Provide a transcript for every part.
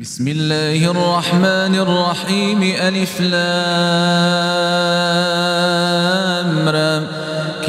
بسم الله الرحمن الرحيم ألف لام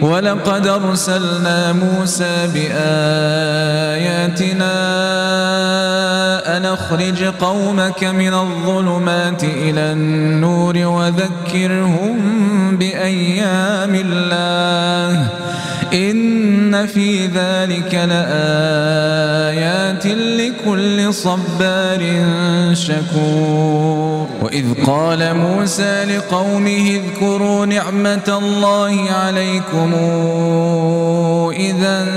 ولقد أرسلنا موسى بآياتنا أن أخرج قومك من الظلمات إلى النور وذكرهم بأيام الله. إن في ذلك لآيات لكل صبار شكور. وإذ قال موسى لقومه اذكروا نعمة الله عليكم إذا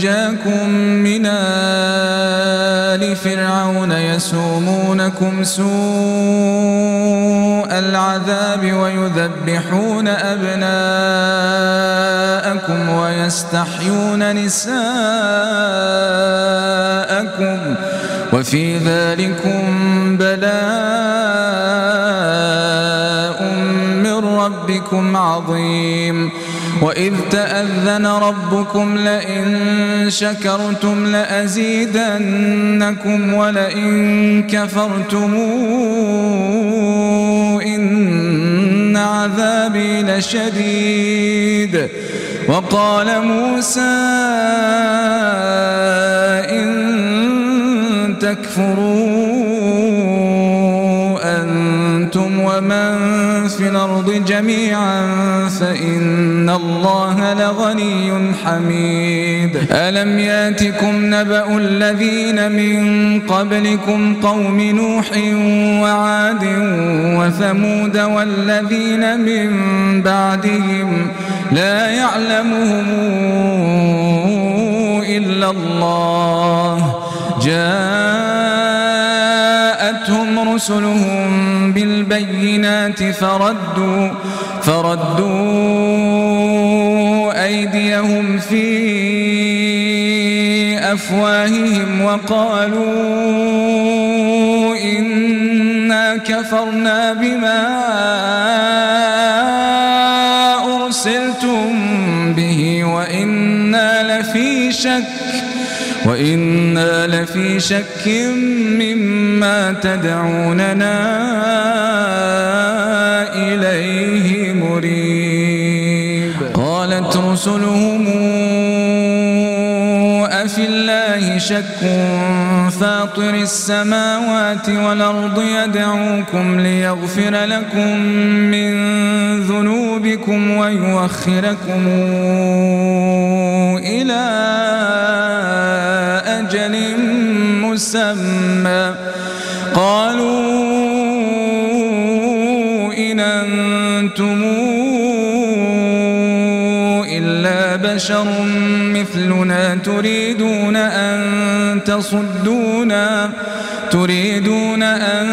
جاكم من آل فرعون يسومونكم سوء العذاب ويذبحون أبناءكم ويستحيون نساءكم وفي ذلكم بلاء من ربكم عظيم وإذ تأذن ربكم لئن شكرتم لأزيدنكم ولئن كفرتم إن عذابي لشديد وقال موسى إن تكفروا ومن في الأرض جميعا فإن الله لغني حميد. ألم يأتكم نبأ الذين من قبلكم قوم نوح وعاد وثمود والذين من بعدهم لا يعلمهم إلا الله. جاءتهم رسلهم بالبينات فردوا فردوا أيديهم في أفواههم وقالوا إنا كفرنا بما أرسلتم به وإنا لفي شك وإنا لفي شك مما تدعوننا إليه مريب. قالت رسلهم أفي الله شك فاطر السماوات والأرض يدعوكم ليغفر لكم من ذنوبكم ويوخركم إلى مسمى. قالوا إن أنتم إلا بشر مثلنا تريدون أن تصدونا تريدون أن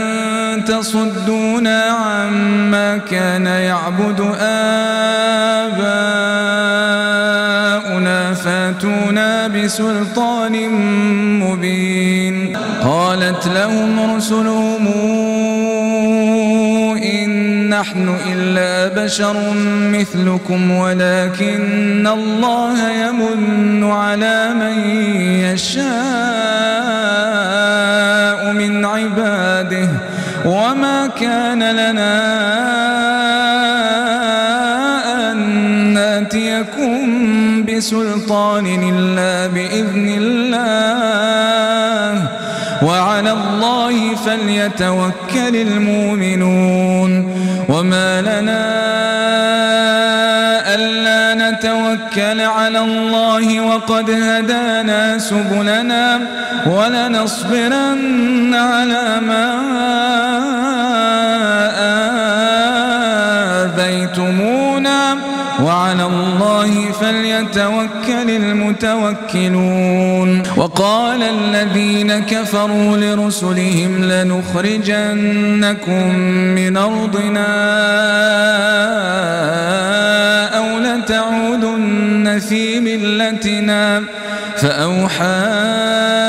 تصدونا عما كان يعبد آباؤنا. بسلطان مبين. قالت لهم رسلهم إن نحن إلا بشر مثلكم ولكن الله يمن على من يشاء من عباده. وما كان لنا سلطان إلا بإذن الله. وعلى الله فليتوكل المؤمنون. وما لنا ألا نتوكل على الله وقد هدانا سبلنا ولنصبرن على ما وعلى الله فليتوكل المتوكلون. وقال الذين كفروا لرسلهم لنخرجنكم من أرضنا أو لتعودن في ملتنا. فأوحى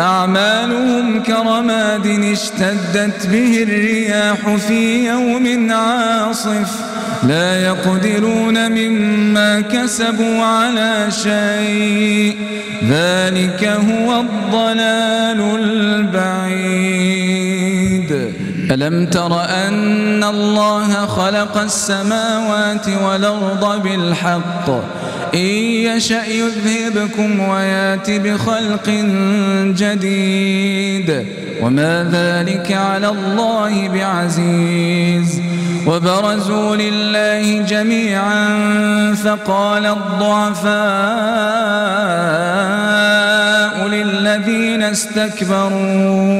أعمالهم كرماد اشتدت به الرياح في يوم عاصف. لا يقدرون مما كسبوا على شيء. ذلك هو الضلال البعيد. ألم تر أن الله خلق السماوات والأرض بالحق؟ إن يشأ يذهبكم ويأت بخلق جديد. وما ذلك على الله بعزيز. وبرزوا لله جميعا فقال الضعفاء للذين استكبروا.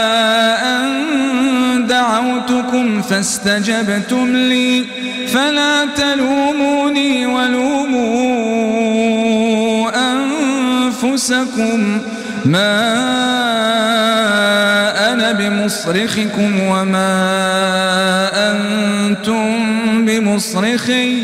دعوتكم فاستجبتم لي فلا تلوموني ولوموا أنفسكم. ما أنا بمصرخكم وما أنتم بمصرخي.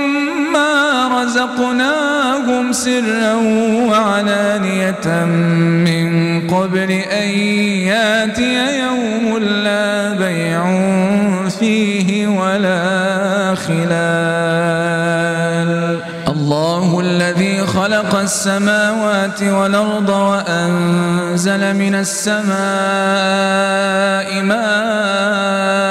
رزقناهم سرا وعلانية من قبل أن يأتي يوم لا بيع فيه ولا خلال. الله الذي خلق السماوات والأرض وأنزل من السماء ماء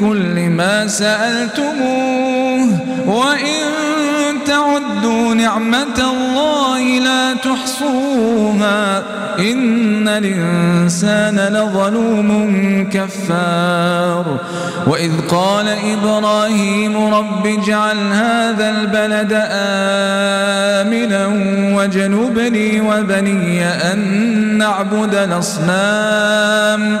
من كل ما سألتموه. وإن تعدوا نعمة الله لا تحصوها. إن الإنسان لظلوم كفار. وإذ قال إبراهيم رب اجعل هذا البلد آمنا وجنبني وبني أن نعبد الأصنام.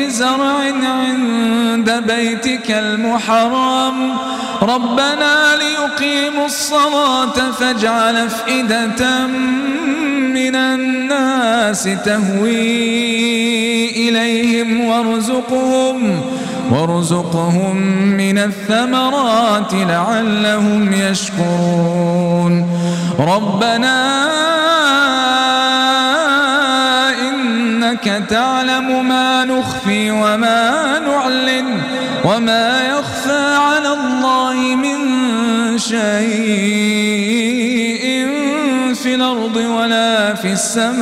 زرع عند بيتك المحرم. ربنا ليقيموا الصلاة فاجعل أفئدة من الناس تهوي إليهم وارزقهم وارزقهم من الثمرات لعلهم يشكرون. ربنا إنك تعلم ما نخفي وما نعلن وما يخفى على الله من شيء في الأرض ولا في السماء.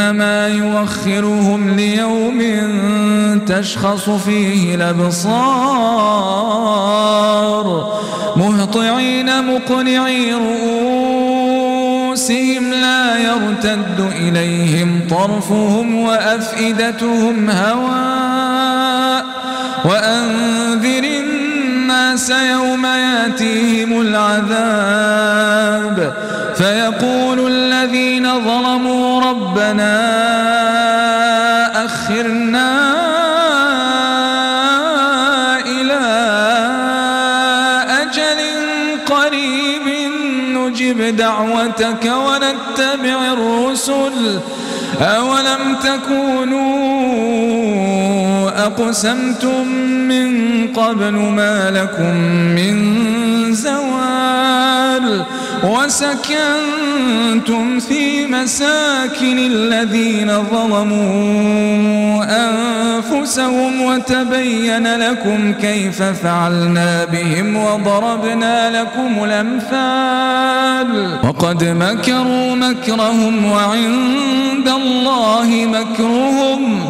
إنما يوخرهم ليوم تشخص فيه الأبصار مهطعين مقنعي رؤوس رؤوسهم لا يرتد إليهم طرفهم وأفئدتهم هواء وأنذر الناس يوم ياتيهم العذاب فيقول الذين ظلموا ربنا أخرنا إلى أجل قريب نجب دعوتك ونتبع الرسل. أولم تكونوا أقسمتم من قبل ما لكم من وسكنتم في مساكن الذين ظلموا أنفسهم وتبين لكم كيف فعلنا بهم وضربنا لكم الأمثال. وقد مكروا مكرهم وعند الله مكرهم.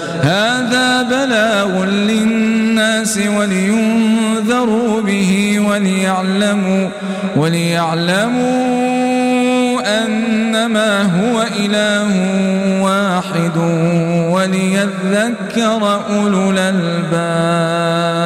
هذا بلاغ للناس ولينذروا به وليعلموا وليعلموا أنما هو إله واحد وليذكر أولو الألباب.